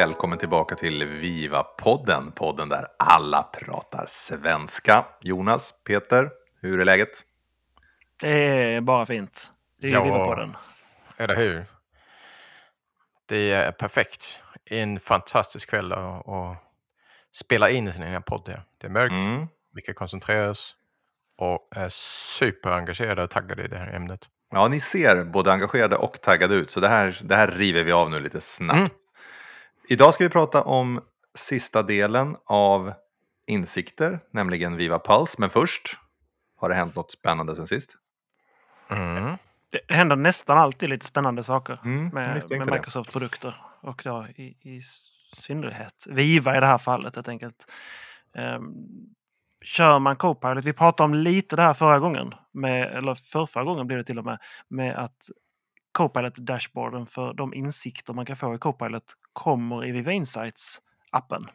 välkommen tillbaka till Viva-podden. Podden där alla pratar svenska. Jonas, Peter, hur är läget? Det är bara fint. Det är ja, Viva-podden. Eller hur? Det är perfekt. En fantastisk kväll att spela in sin egen podd. Här. Det är mörkt, mm. vi kan koncentrera oss och är superengagerade och taggade i det här ämnet. Ja, ni ser både engagerade och taggade ut, så det här, det här river vi av nu lite snabbt. Mm. Idag ska vi prata om sista delen av insikter, nämligen Viva Puls. Men först, har det hänt något spännande sen sist? Mm. Det händer nästan alltid lite spännande saker mm, med, med Microsoft-produkter. Och då i, i synnerhet Viva i det här fallet helt enkelt. Um, kör man Copilot, vi pratade om lite det här förra gången, med, eller för förra gången blev det till och med, med att Copilot-dashboarden för de insikter man kan få i Copilot kommer i Viva Insights-appen.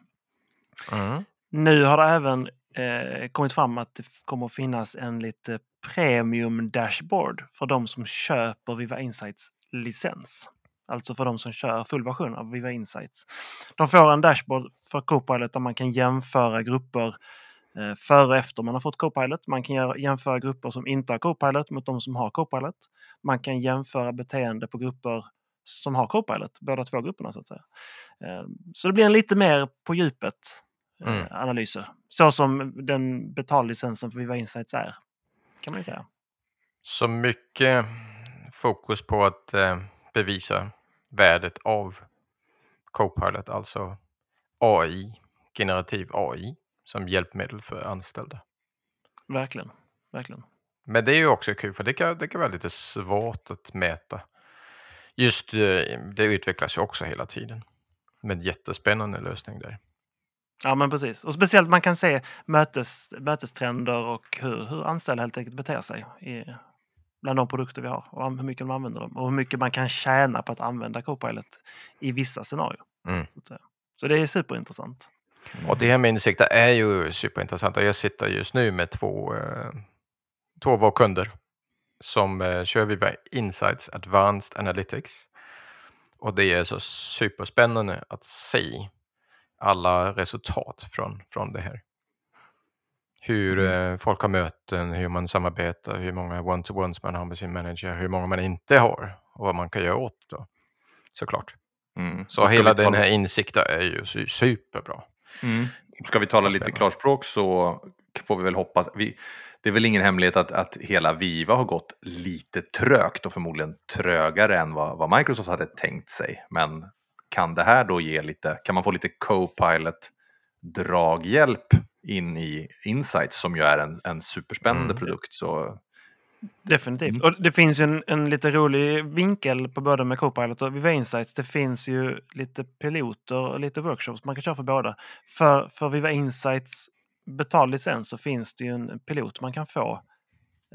Mm. Nu har det även eh, kommit fram att det kommer att finnas en lite premium dashboard för de som köper Viva Insights licens. Alltså för de som kör full version av Viva Insights. De får en dashboard för Copilot där man kan jämföra grupper före och efter man har fått Copilot. Man kan jämföra grupper som inte har Copilot mot de som har Copilot. Man kan jämföra beteende på grupper som har Copilot, båda två grupperna så att säga. Ehm, så det blir en lite mer på djupet eh, mm. analyser. Så som den betallicensen för Viva Insights är, kan man ju säga. Så mycket fokus på att eh, bevisa värdet av Copilot, alltså AI, generativ AI, som hjälpmedel för anställda. Verkligen, verkligen. Men det är ju också kul, för det kan, det kan vara lite svårt att mäta. Just eh, det utvecklas ju också hela tiden. Med jättespännande lösning där. Ja, men precis. Och speciellt man kan se mötes, mötestrender och hur, hur anställda helt enkelt beter sig i, bland de produkter vi har och hur mycket de använder dem och hur mycket man kan tjäna på att använda Copilot i vissa scenarier. Mm. Så det är superintressant. Och det här med insikter är ju superintressant. Jag sitter just nu med två, eh, två av våra kunder som eh, kör Viva Insights Advanced Analytics. Och det är så superspännande att se alla resultat från, från det här. Hur mm. eh, folk har möten, hur man samarbetar, hur många one-to-ones man har med sin manager, hur många man inte har och vad man kan göra åt då. Såklart. Mm. Så hela den här insikten är ju superbra. Mm. Ska vi tala lite klarspråk så får vi väl hoppas. Vi, det är väl ingen hemlighet att, att hela Viva har gått lite trögt och förmodligen trögare än vad, vad Microsoft hade tänkt sig. Men kan det här då ge lite, kan man få lite co-pilot draghjälp in i Insights som ju är en, en superspännande mm. produkt så Definitivt. Mm. Och det finns ju en, en lite rolig vinkel på både med Copilot och Viva Insights. Det finns ju lite piloter och lite workshops man kan köra för båda. För, för Viva Insights betald licens så finns det ju en pilot man kan få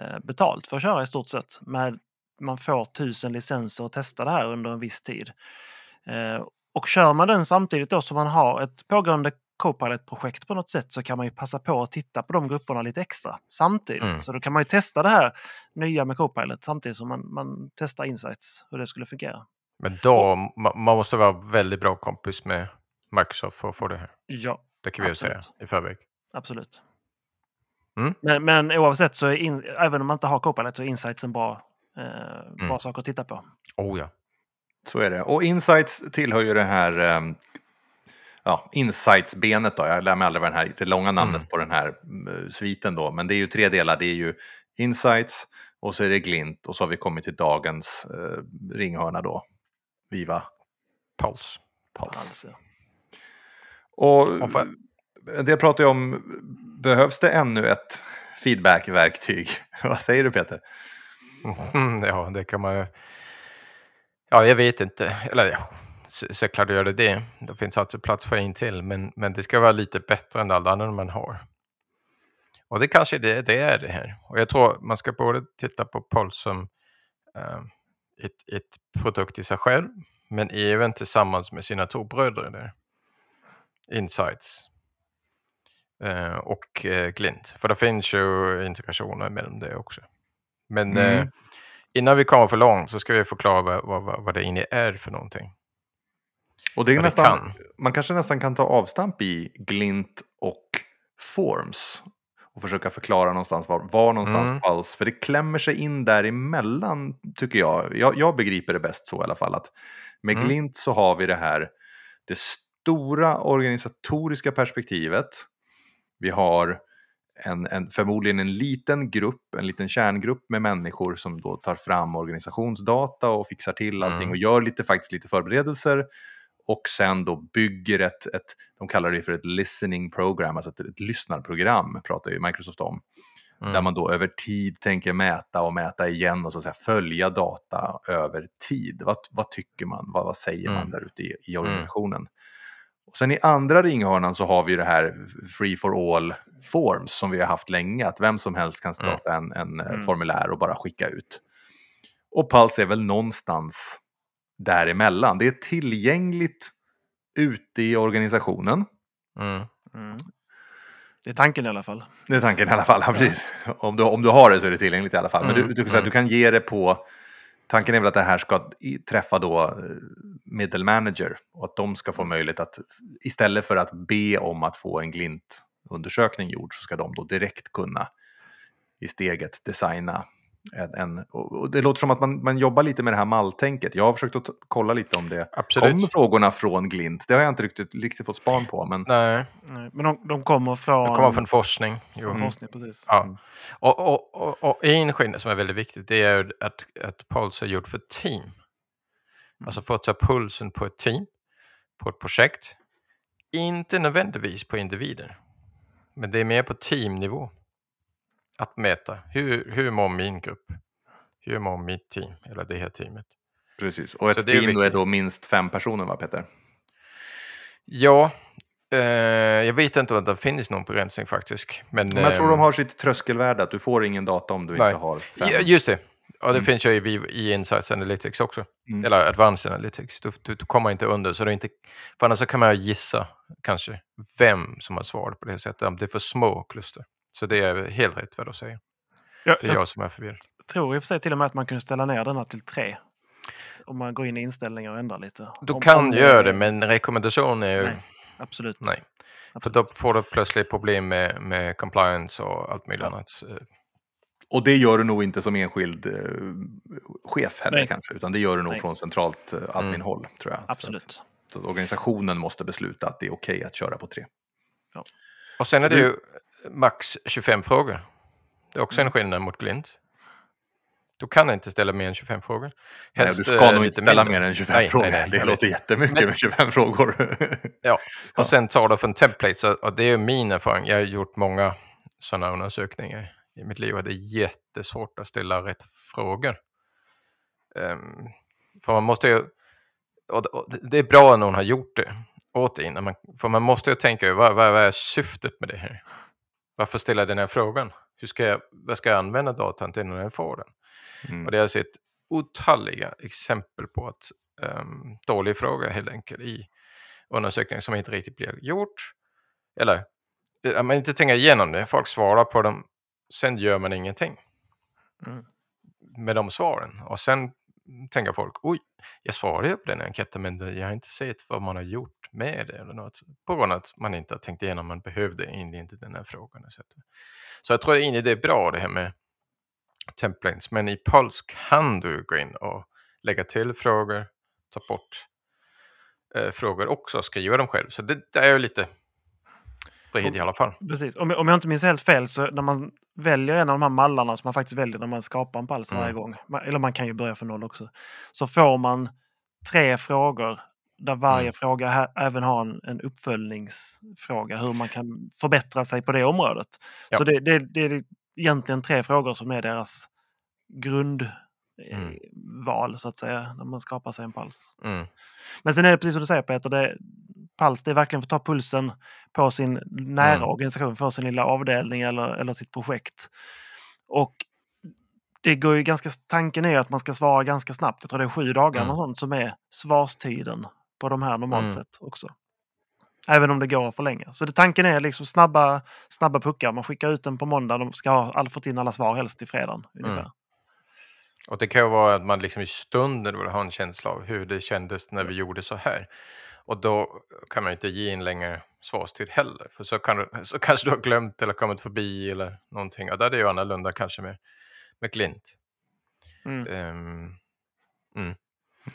eh, betalt för att köra i stort sett. Med, man får tusen licenser och testa det här under en viss tid. Eh, och kör man den samtidigt då som man har ett pågående Copilot-projekt på något sätt så kan man ju passa på att titta på de grupperna lite extra samtidigt. Mm. Så då kan man ju testa det här nya med Copilot samtidigt som man, man testar Insights, hur det skulle fungera. Men då, man måste vara väldigt bra kompis med Microsoft för att få det här. Ja, Det kan vi absolut. ju säga i förväg. Absolut. Mm. Men, men oavsett så är in, även om man inte har Copilot så är Insights en bra, eh, bra mm. sak att titta på. Oh ja. Så är det. Och Insights tillhör ju det här um, ja, Insights-benet då. Jag lär mig aldrig vad den här, det långa namnet mm. på den här uh, sviten då. Men det är ju tre delar. Det är ju Insights och så är det Glint och så har vi kommit till dagens uh, ringhörna då. Viva. Puls. Puls. Puls ja. Och, och för... det pratar jag om, behövs det ännu ett feedbackverktyg? vad säger du Peter? Mm, ja, det kan man ju Ja, jag vet inte. Eller ja, såklart gör det det. Det finns alltså plats för en till, men, men det ska vara lite bättre än alla andra man har. Och det kanske det, det är det här. Och jag tror man ska både titta på Pulse som uh, ett, ett produkt i sig själv, men även tillsammans med sina två bröder där. Insights uh, och uh, Glint. För det finns ju integrationer mellan det också. Men mm innan vi kommer för långt så ska vi förklara vad, vad, vad det inne är för någonting. Och det är nästan, man kanske nästan kan ta avstamp i Glint och Forms och försöka förklara någonstans var, var någonstans mm. alls. För det klämmer sig in däremellan tycker jag. jag. Jag begriper det bäst så i alla fall. att Med mm. Glint så har vi det här det stora organisatoriska perspektivet. Vi har en, en, förmodligen en liten grupp, en liten kärngrupp med människor som då tar fram organisationsdata och fixar till allting mm. och gör lite, faktiskt lite förberedelser och sen då bygger ett, ett, de kallar det för ett listening program, alltså ett, ett lyssnarprogram pratar ju Microsoft om. Mm. Där man då över tid tänker mäta och mäta igen och så att säga följa data över tid. Vad, vad tycker man? Vad, vad säger mm. man där ute i, i mm. organisationen? Mm. Och sen i andra ringhörnan så har vi det här free for all forms som vi har haft länge, att vem som helst kan mm. starta en, en mm. formulär och bara skicka ut. Och Pulse är väl någonstans däremellan. Det är tillgängligt ute i organisationen. Mm. Mm. Det är tanken i alla fall. Det är tanken i alla fall, ja, precis. Om du, om du har det så är det tillgängligt i alla fall. Men du, mm. du, du, du kan ge det på... Tanken är väl att det här ska träffa då eh, middle manager och att de ska få möjlighet att istället för att be om att få en Glint-undersökning gjord så ska de då direkt kunna i steget designa en, en, och det låter som att man, man jobbar lite med det här malltänket. Jag har försökt att kolla lite om det. Absolut. Kommer frågorna från Glint? Det har jag inte riktigt, riktigt fått span på. Men, Nej. Nej men de, de, kommer från... De kommer från forskning. Från mm. forskning, precis. Ja. Mm. Och, och, och, och, en skillnad som är väldigt viktig det är att, att Pulse är gjort för team. Mm. Alltså för att ta pulsen på ett team, på ett projekt. Inte nödvändigtvis på individer. Men det är mer på teamnivå att mäta. Hur, hur mår min grupp? Hur mår mitt team, eller det här teamet? Precis, och ett Så team är, är då minst fem personer va Peter? Ja, eh, jag vet inte om det finns någon begränsning faktiskt. Men, men jag tror de ehm, har sitt tröskelvärde, att du får ingen data om du nej. inte har fem. Ja, just det, och det mm. finns ju i, i Insights Analytics också. Mm. Eller Advanced Analytics. Du, du, du, kommer inte under. Så det inte, för annars så kan man gissa kanske vem som har svarat på det sättet. Om det är för små kluster. Så det är helt rätt vad du säger. Ja, det är jag, jag som är förvirrad. Tror i och för sig till och med att man kunde ställa ner denna till tre. Om man går in i inställningar och ändrar lite. Du om, kan om göra det, men rekommendation är ju... Nej, absolut. Nej. Absolut. För då får du plötsligt problem med, med compliance och allt möjligt ja. annat. Och det gör du nog inte som enskild eh, chef heller Nej. kanske, utan det gör du nog Nej. från centralt eh, adminhåll, mm. tror jag. Absolut. Så att, så organisationen måste besluta att det är okej okay att köra på tre. Ja. Och sen är det ju max 25 frågor. Det är också en mm. skillnad mot Glint. Du kan inte ställa mer än 25 frågor. Helst, nej, du ska nog inte ställa mindre. mer än 25 nej, frågor. Nej, det låter jättemycket Men, med 25 frågor. ja, och sen tar du från templates och det är min erfarenhet. Jag har gjort många sådana undersökningar i mitt liv och det är jättesvårt att ställa rätt frågor. Um, för man måste ju, och det är bra att någon har gjort det åt dig, man, för man måste ju tänka vad, vad, vad är syftet med det här? Varför ställa den här frågan? Hur ska jag, vad ska jag använda datan till när jag får den? Mm. Och det har jag sett otaliga exempel på att um, dålig fråga helt enkelt i undersökningar som inte riktigt blir gjort. Eller att man inte tänker igenom det, folk svarar på dem, sen gör man ingenting mm. med de svaren. Och sen tänker folk, oj, jag svarade ju på den enkäten men jag har inte sett vad man har gjort med det eller något. På grund av att man inte har tänkt igenom man behövde inte den här frågan. Så jag tror att det är bra det här med templates, men i Puls kan du gå in och lägga till frågor, ta bort eh, frågor också och skriva dem själv. Så det, det är ju lite bred i alla fall. Precis. Om, om jag inte minns helt fel så när man väljer en av de här mallarna som man faktiskt väljer när man skapar en pals mm. varje gång, eller man kan ju börja från noll också, så får man tre frågor där varje mm. fråga här, även har en, en uppföljningsfråga, hur man kan förbättra sig på det området. Ja. Så det, det, det, är egentligen tre frågor som är deras grundval, mm. så att säga, när man skapar sig en pals. Mm. Men sen är det precis som du säger Peter, det, pals det är verkligen för att ta pulsen på sin nära mm. organisation, för sin lilla avdelning eller, eller sitt projekt. Och det går ju ganska, tanken är att man ska svara ganska snabbt. Jag tror det är sju dagar mm. sånt som är svarstiden på de här normalt mm. sett också. Även om det går att förlänga. Så det, tanken är liksom snabba, snabba puckar. Man skickar ut den på måndag. De ska ha all, fått in alla svar helst till fredagen. Ungefär. Mm. Och det kan ju vara att man liksom i stunden vill ha en känsla av hur det kändes när vi gjorde så här. Och då kan man inte ge en längre svarstid heller. För så, kan, så kanske du har glömt eller kommit förbi eller någonting. Och där är det ju annorlunda kanske med, med Glint. Mm. Um, mm.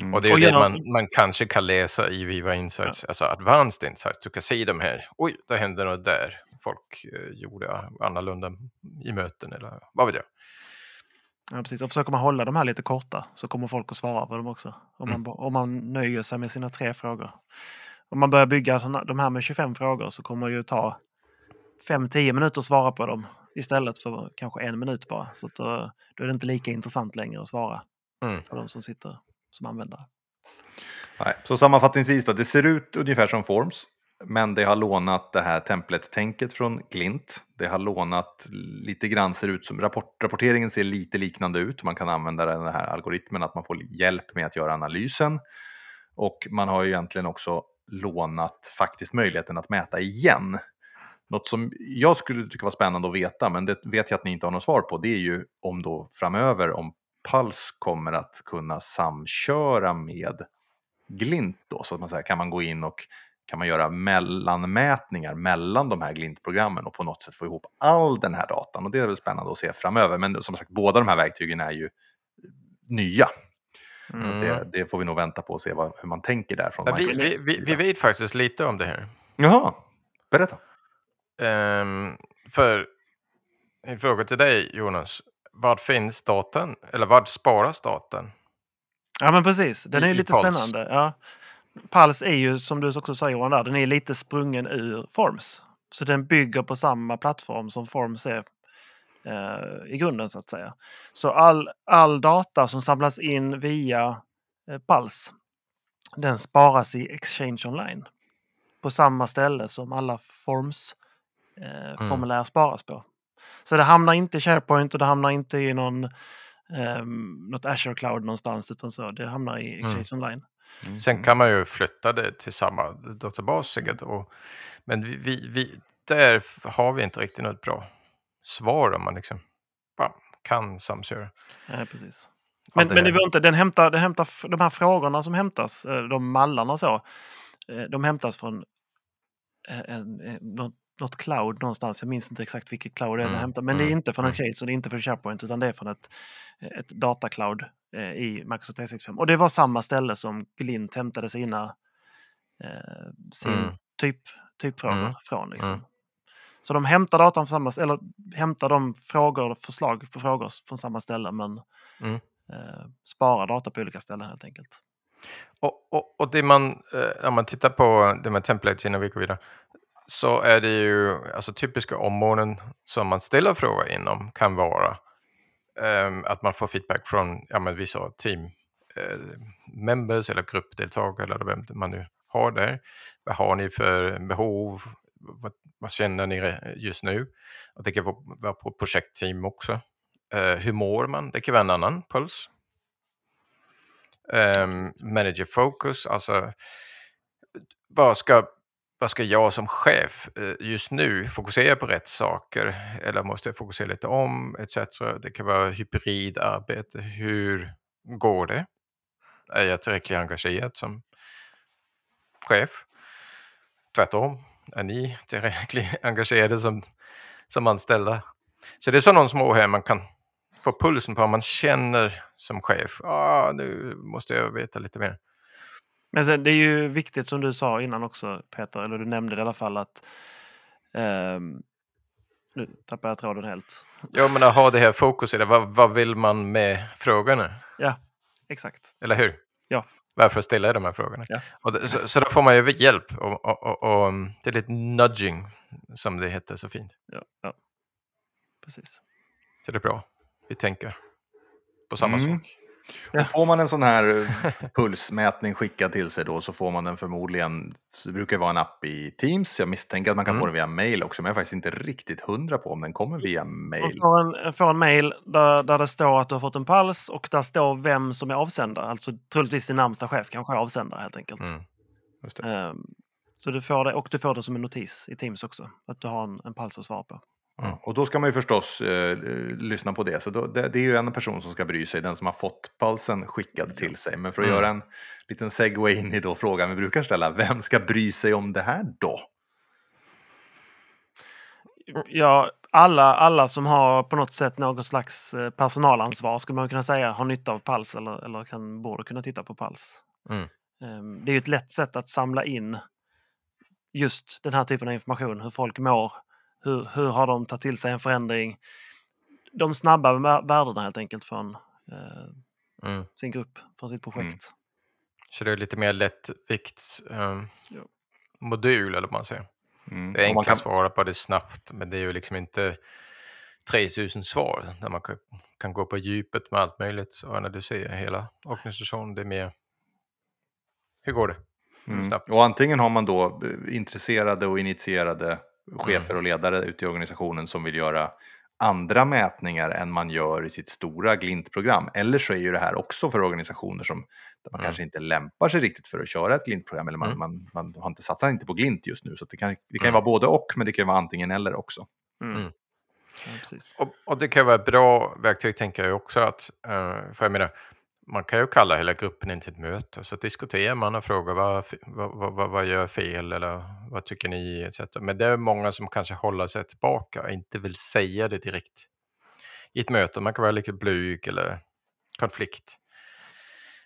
Mm. Och det är och det genom... man, man kanske kan läsa i Viva Insights, ja. alltså Advanced Insights. Du kan se de här, oj, det hände något där. Folk eh, gjorde annorlunda i möten eller vad vet jag. Ja, precis. Och försöker man hålla de här lite korta så kommer folk att svara på dem också. Om, mm. man, om man nöjer sig med sina tre frågor. Om man börjar bygga såna, de här med 25 frågor så kommer det ju ta 5-10 minuter att svara på dem istället för kanske en minut bara. Så då, då är det inte lika intressant längre att svara mm. för de som sitter som användare. Nej, så sammanfattningsvis då, det ser ut ungefär som Forms. Men det har lånat det här templet-tänket från Glint. Det har lånat lite grann, ser ut som rapport, rapporteringen ser lite liknande ut. Man kan använda den här algoritmen, att man får hjälp med att göra analysen. Och man har ju egentligen också lånat faktiskt möjligheten att mäta igen. Något som jag skulle tycka var spännande att veta, men det vet jag att ni inte har något svar på, det är ju om då framöver om Puls kommer att kunna samköra med Glint då, så att man säger, kan man gå in och kan man göra mellanmätningar mellan de här Glint-programmen och på något sätt få ihop all den här datan. Och det är väl spännande att se framöver. Men som sagt, båda de här verktygen är ju nya. Mm. Så det, det, får vi nog vänta på och se vad, hur man tänker där. Från ja, vi, vi, vi, vi, vet faktiskt lite om det här. Jaha, berätta. Um, för en fråga till dig Jonas. Var finns datan? Eller var sparas datan? Ja men precis, den är I, lite spännande. Ja. Pals är ju, som du också sa Johan, där, den är lite sprungen ur Forms. Så den bygger på samma plattform som Forms är eh, i grunden så att säga. Så all, all data som samlas in via eh, Pals, den sparas i Exchange Online. På samma ställe som alla Forms eh, mm. formulär sparas på. Så det hamnar inte i SharePoint och det hamnar inte i någon, eh, något Azure Cloud någonstans utan så det hamnar i Exchange mm. Online. Mm. Sen kan man ju flytta det till samma databas säkert. Och, men vi, vi, vi, där har vi inte riktigt något bra svar om man liksom bam, kan samköra. Nej, precis. Men, men det var inte, den hämtar, den hämtar de här frågorna som hämtas, eh, de mallarna så, eh, de hämtas från eh, en, en, något, något cloud någonstans. Jag minns inte exakt vilket cloud det är mm. hämtar, men mm. det är inte från en Chase och det är inte från SharePoint utan det är från ett, ett datacloud eh, i Microsoft 365. Och det var samma ställe som Glint hämtade sina eh, sin mm. typ, typfrågor mm. från. Liksom. Mm. Så de hämtar datan från samma eller hämtar de frågor, förslag på frågor från samma ställe men mm. eh, sparar data på olika ställen helt enkelt. Och, och, och det man, eh, om man tittar på det med templates innan vi går vidare, så är det ju alltså typiska områden som man ställer frågor inom kan vara um, att man får feedback från ja, men vissa team uh, members eller gruppdeltagare eller vem man nu har där. Vad har ni för behov? Vad, vad känner ni just nu? Och det kan vara på projektteam också. Uh, hur mår man? Det kan vara en annan puls. Um, manager focus, alltså vad ska vad ska jag som chef eh, just nu fokusera på rätt saker eller måste jag fokusera lite om etc. Det kan vara hybridarbete. Hur går det? Är jag tillräckligt engagerad som chef? Tvärtom, är ni tillräckligt engagerade som, som anställda? Så det är sådana små här man kan få pulsen på om man känner som chef. Ah, nu måste jag veta lite mer. Men sen, det är ju viktigt som du sa innan också Peter, eller du nämnde det i alla fall att um, nu tappar jag tråden helt. Ja, men att ha det här fokuset, vad, vad vill man med frågorna? Ja, exakt. Eller hur? Ja. Varför ställa de här frågorna? Ja. Det, så, så då får man ju hjälp och, och, och, och, det är lite nudging som det heter så fint. Ja, ja. precis. Så det är bra. Vi tänker på samma mm. sak. Och får man en sån här eh, pulsmätning skickad till sig då så får man den förmodligen, det brukar vara en app i Teams, jag misstänker att man kan mm. få den via mail också, men jag är faktiskt inte riktigt hundra på om den kommer via mail. Man får en, får en mail där, där det står att du har fått en puls och där står vem som är avsändare, alltså troligtvis din närmsta chef kanske är avsändare helt enkelt. Mm. Um, så du får det, och du får det som en notis i Teams också, att du har en, en puls att svara på. Mm. Och då ska man ju förstås eh, lyssna på det. Så då, det, det, är ju en person som ska bry sig, den som har fått pulsen skickad till sig. Men för att mm. göra en liten segway in i då frågan vi brukar ställa, vem ska bry sig om det här då? Ja, alla, alla som har på något sätt något slags eh, personalansvar skulle man kunna säga har nytta av Pals eller, eller kan, borde kunna titta på Pals. Mm. Ehm, det är ju ett lätt sätt att samla in just den här typen av information, hur folk mår, hur, hur har de tagit till sig en förändring? De snabba värdena helt enkelt från eh, mm. sin grupp, från sitt projekt. Mm. Så det är lite mer lättviktsmodul, ehm, um, eller vad man säger. Mm. Det är enkelt kan... att svara på det snabbt, men det är ju liksom inte 3000 svar där man kan, gå på djupet med allt möjligt. Så när du ser hela organisationen, det är mer hur går det? Mm. Och antingen har man då eh, intresserade och initierade chefer mm. och ledare ute i organisationen som vill göra andra mätningar än man gör i sitt stora Glint-program. Eller så är ju det här också för organisationer som där man mm. kanske inte lämpar sig riktigt för att köra ett Glint-program. Eller man, mm. man, man, har inte satsat inte på Glint just nu. Så det kan, det kan mm. vara både och, men det kan vara antingen eller också. Mm. Mm. Ja, och, och, det kan vara ett bra verktyg tänker jag också. att uh, För jag menar, man kan ju kalla hela gruppen in till ett möte så diskuterar man och frågar vad, vad, vad, vad gör fel eller vad tycker ni etc. Men det är många som kanske håller sig tillbaka och inte vill säga det direkt i ett möte. Man kan vara lite blyg eller konflikt,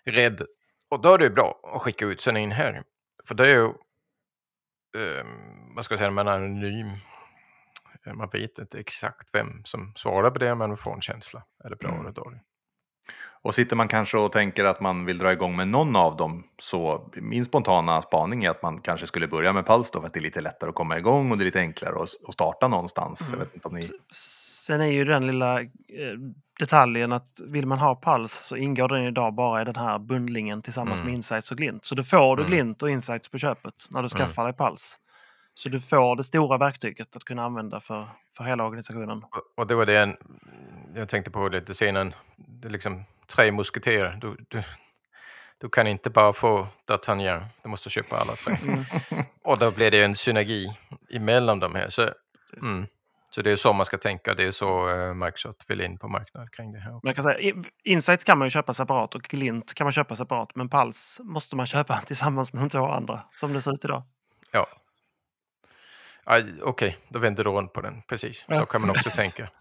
rädd. Och då är det bra att skicka ut sändningen här. För det är ju, eh, vad ska jag säga, man är anonym. Man vet inte exakt vem som svarar på det, men man får en känsla. Är det bra mm. eller dåligt? Och sitter man kanske och tänker att man vill dra igång med någon av dem så min spontana spaning är att man kanske skulle börja med Pulse då för att det är lite lättare att komma igång och det är lite enklare att, starta någonstans. Mm. Ni... Sen är ju den lilla eh, detaljen att vill man ha Pulse så ingår den idag bara i den här bundlingen tillsammans mm. med Insights och Glint. Så då får du mm. Glint och Insights på köpet när du mm. skaffar dig Pulse. Så du får det stora verktyget att kunna använda för, för hela organisationen. Och, det var det jag tänkte på lite senare. Det liksom tre musketerer. Du, du, du kan inte bara få D'Artagnan, du måste köpa alla tre. Mm. Och då blir det en synergi emellan de här. Så, mm. så det är så man ska tänka, det är så uh, Microsoft vill in på marknaden kring det här. Också. Man kan säga, Insights kan man ju köpa separat och Glint kan man köpa separat, men Pals måste man köpa tillsammans med de två andra, som det ser ut idag. Ja. Okej, okay, då vänder du runt på den, precis. Så kan man också tänka.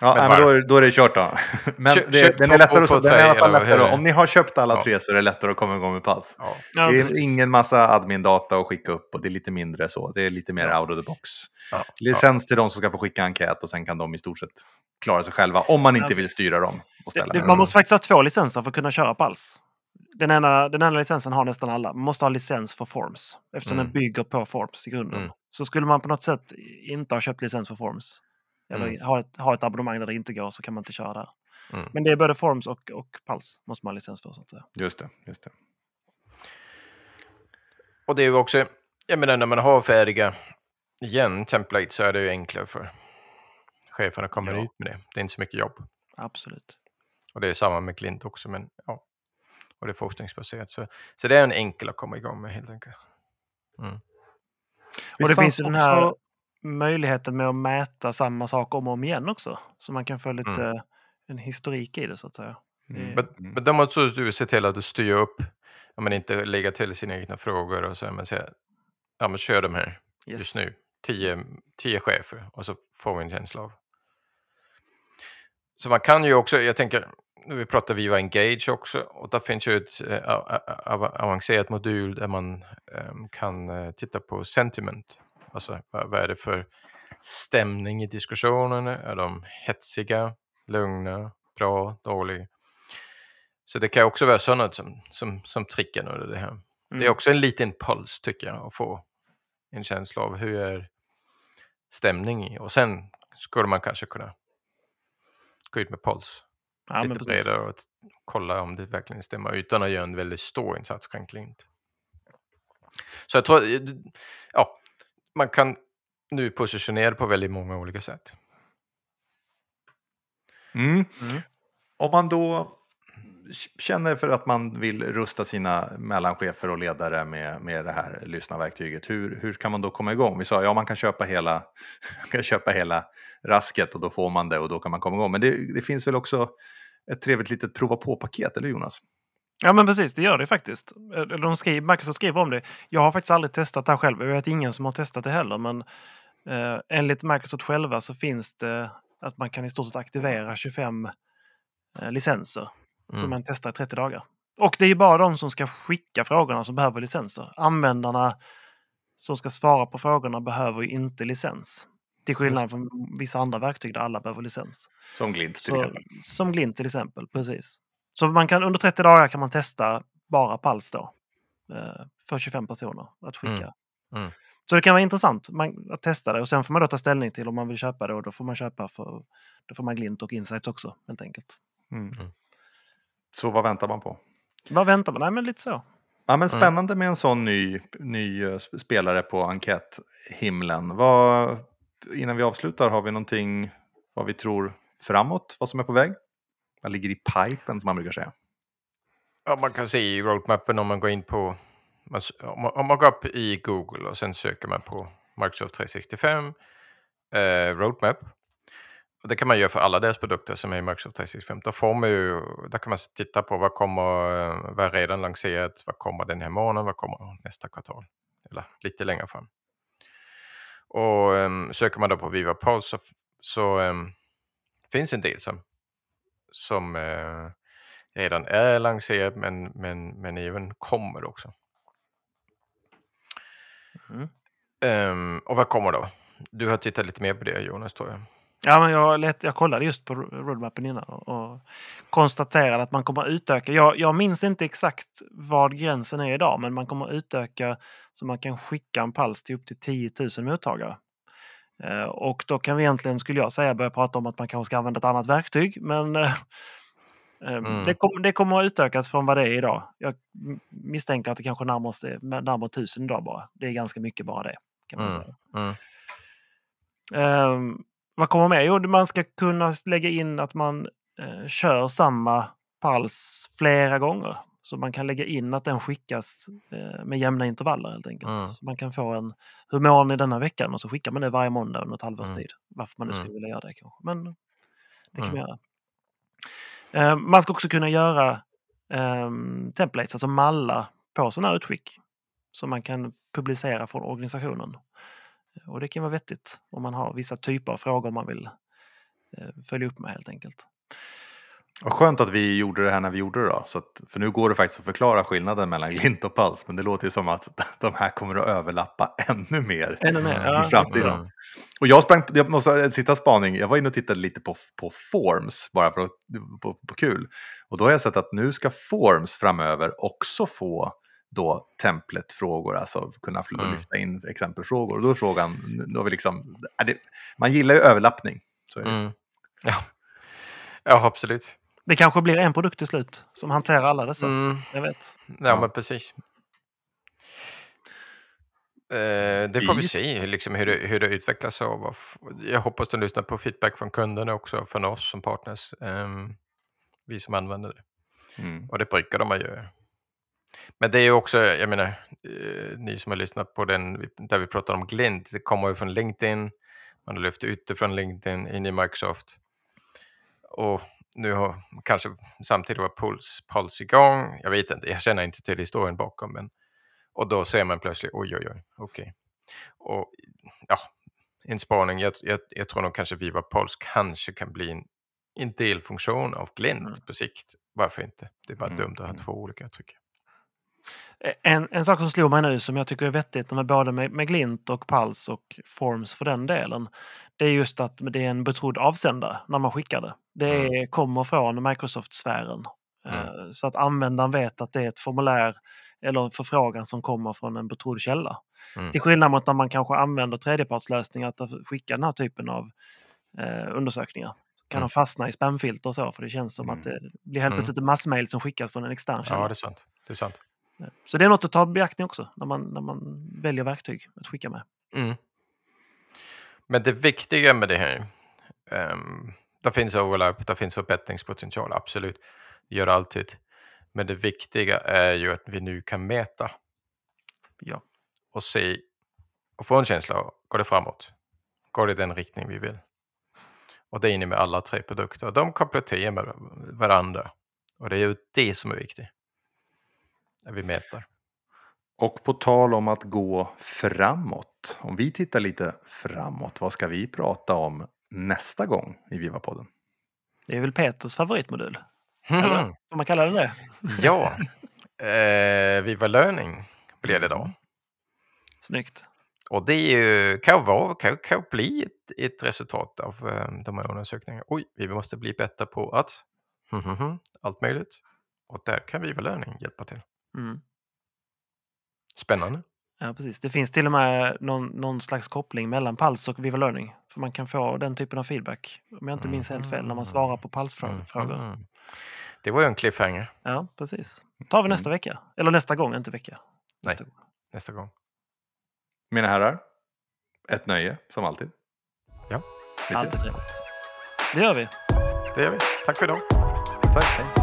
Ja, men, men då, är, då är det kört då. Men Kö, det, den är lättare att, den är i alla fall lättare. Om ni har köpt alla ja. tre så är det lättare att komma igång med pass. Ja. det är ingen massa admin-data att skicka upp och det är lite mindre så. Det är lite mer ja. out of the box. Licens till de som ska få skicka enkät och sen kan de i stort sett klara sig själva om man inte vill styra dem. Det, man måste faktiskt ha två licenser för att kunna köra Pals. Den ena, den ena licensen har nästan alla. Man måste ha licens för Forms eftersom mm. den bygger på Forms i grunden. Mm. Så skulle man på något sätt inte ha köpt licens för Forms eller mm. ha, ett, ha ett abonnemang där det inte går så kan man inte köra där. Mm. Men det är både Forms och, och Pulse måste man ha licens för. Så att säga. Just det, just det. Och det är ju också, jag menar när man har färdiga igen template så är det ju enklare för cheferna att komma ja. ut med det. Det är inte så mycket jobb. Absolut. Och det är samma med Klint också, men ja. Och det är forskningsbaserat. Så, så det är en enkel att komma igång med helt enkelt. Mm. Och det finns ju den här möjligheten med att mäta samma sak om och om igen också. Så man kan få lite mm. en historik i det så att säga. Mm. Men, men måste du se till att du styr upp, om man inte lägger till sina egna frågor och så, men säger, ja men kör de här yes. just nu, tio, tio chefer och så får vi en känsla av. Så man kan ju också, jag tänker, nu vi pratar Viva Engage också och där finns ju ett äh, avancerat modul där man äh, kan äh, titta på sentiment Alltså vad, vad är det för stämning i diskussionerna? Är de hetsiga, lugna, bra, dåliga? Så det kan också vara sådant som, som, som trickar under det här. Mm. Det är mm. också en liten puls tycker jag att få en känsla av hur är stämning och sen skulle man kanske kunna gå ut med puls ja, lite bredare och kolla om det verkligen stämmer utan att göra en väldigt stor insats kring Klint. Så jag tror, ja, man kan nu positionera på väldigt många olika sätt. Mm. Mm. Om man då känner för att man vill rusta sina mellanchefer och ledare med, med det här lyssnarverktyget, hur, hur kan man då komma igång? Vi sa ja, man kan köpa hela, kan köpa hela rasket och då får man det och då kan man komma igång. Men det, det finns väl också ett trevligt litet prova på-paket, eller Jonas? Ja men precis, det gör det faktiskt. De skriver, Microsoft skriver om det. Jag har faktiskt aldrig testat det här själv. Jag vet ingen som har testat det heller. Men eh, enligt Microsoft själva så finns det att man kan i stort sett aktivera 25 eh, licenser. Mm. Som man testar i 30 dagar. Och det är ju bara de som ska skicka frågorna som behöver licenser. Användarna som ska svara på frågorna behöver ju inte licens. Till skillnad från vissa andra verktyg där alla behöver licens. Som Glint till så, exempel. Som Glint till exempel, precis. Så man kan, under 30 dagar kan man testa bara Pals då. Eh, för 25 personer att skicka. Mm. Mm. Så det kan vara intressant man, att testa det och sen får man då ta ställning till om man vill köpa det och då får man köpa för då får man Glint och Insights också helt enkelt. Mm. mm. Så vad väntar man på? Vad väntar man? Nej men lite så. Ja, men mm. spännande med en sån ny, ny eh, spelare på enkäthimlen. Vad, innan vi avslutar, har vi någonting vad vi tror framåt, vad som är på väg? Vad ligger i pipen som man brukar säga? Ja, man kan se i roadmappen om man går in på om man går upp i Google och sen söker man på Microsoft 365 eh, roadmap. Och det kan man göra för alla deras produkter som är i Microsoft 365. Då får man ju, där kan man titta på vad kommer, eh, vad är redan lanserat, vad kommer den här månaden, vad kommer nästa kvartal? Eller lite längre fram. Och um, söker man då på Viva Pulse så, så um, finns en del som, som uh, redan är lanserat men, men, men även kommer också. Mm. Um, och vad kommer då? Du har tittat lite mer på det Jonas tror jag. Ja, men jag, let, jag kollade just på roadmappen innan och, och konstaterade att man kommer att utöka. Jag, jag minns inte exakt vad gränsen är idag, men man kommer att utöka så man kan skicka en pals till upp till 10 000 mottagare. Eh, och då kan vi egentligen, skulle jag säga, börja prata om att man kanske ska använda ett annat verktyg. Men eh, eh mm. det, kom, det, kommer att utökas från vad det är idag. Jag misstänker att det kanske närmare, närmare 1000 idag bara. Det är ganska mycket bara det. kan man mm. säga. Mm. Um, vad kommer med? Jo, man ska kunna lägga in att man eh, kör samma pals flera gånger. Så man kan lägga in att den skickas eh, med jämna intervaller helt enkelt. Mm. Så man kan få en, hur mår ni denna veckan? Och så skickar man det varje måndag under ett halvårs mm. tid. Varför man nu skulle mm. vilja göra det kanske. Men det kan man mm. göra. Eh, man ska också kunna göra eh, templates, alltså mallar på sådana här utskick. Som man kan publicera från organisationen. Och det kan vara vettigt om man har vissa typer av frågor man vill eh, följa upp med helt enkelt. Och skönt att vi gjorde det här när vi gjorde det då. Så att, för nu går det faktiskt att förklara skillnaden mellan glint och pals. Men det låter ju som att de här kommer att överlappa ännu mer, ännu mer ja, i framtiden. Mm. Och jag sprang, jag måste en sista spaning, jag var inne och tittade lite på, på Forms bara för att, på, på kul. Och då har jag sett att nu ska Forms framöver också få då templet-frågor, alltså kunna mm. lyfta in exempelfrågor. Och då är frågan, då är vi liksom, är det, man gillar ju överlappning. Så är det. Mm. Ja. ja, absolut. Det kanske blir en produkt till slut som hanterar alla dessa. Mm. Jag vet. Ja, ja. men precis. Eh, det får vi se liksom, hur, det, hur det utvecklas. Och jag hoppas de lyssnar på feedback från kunderna också, från oss som partners. Eh, vi som använder det. Mm. Och det brukar de göra. Men det är ju också, jag menar, eh, ni som har lyssnat på den där vi pratar om Glint, det kommer ju från LinkedIn, man har lyft ut det från LinkedIn in i Microsoft. Och nu har kanske samtidigt var Puls, Puls igång, jag vet inte, jag känner inte till historien bakom, men och då ser man plötsligt, oj oj oj, okej. Okay. Och ja, en spaning, jag, jag, jag, tror nog kanske Viva Puls kanske kan bli en, en delfunktion av Glint mm. på sikt. Varför inte? Det är bara mm. dumt att ha mm. två olika, tycker jag. En, en sak som slog mig nu som jag tycker är vettigt med både med, med Glint och Pals och Forms för den delen. Det är just att det är en betrodd avsändare när man skickar det. Det är, mm. kommer från Microsoft-sfären. Mm. Eh, så att användaren vet att det är ett formulär eller en förfrågan som kommer från en betrodd källa. Mm. Till skillnad mot när man kanske använder tredjepartslösningar att skicka den här typen av eh, undersökningar. Kan mm. de fastna i spamfilter och så för det känns som att mm. det blir helt mm. plötsligt en massmail som skickas från en extern källa. Ja, det är sant. Det är sant. Så det är något att ta i beaktning också när man, när man väljer verktyg att skicka med. Men det viktiga med det här, um, det finns overlap, det finns förbättringspotential, absolut. gör alltid. Men det viktiga är ju att vi nu kan mäta. Ja. Och se och få en känsla av, går det framåt? Går det i den riktning vi vill? Och det är inne med alla tre produkter. De kompletterar med varandra. Och det är ju det som är viktigt. När vi mäter. Och på tal om att gå framåt. Om vi tittar lite framåt. Vad ska vi prata om nästa gång i Viva-podden? Det är väl Peters favoritmodul? Eller får man kalla det det? ja. Eh, Viva Learning blir det då. Mm. Snyggt. Och det är ju, kan, vara, kan, kan bli ett, ett resultat av um, de här undersökningarna. Oj, vi måste bli bättre på att mm, mm, mm, allt möjligt. Och där kan Viva Learning hjälpa till. Mm. Spännande. Ja, precis. Det finns till och med någon, någon slags koppling mellan Pals och Viva Learning. För man kan få den typen av feedback, om jag inte minns helt fel, när man svarar på Pals-frågor. Mm. Det var ju en cliffhanger. Ja, precis. tar vi nästa vecka. Eller nästa gång, inte vecka. Nästa Nej, gång. nästa gång. Mina herrar, ett nöje som alltid. Ja. Alltid trevligt. Det gör vi. Det gör vi. Tack för idag. Tack. Hej.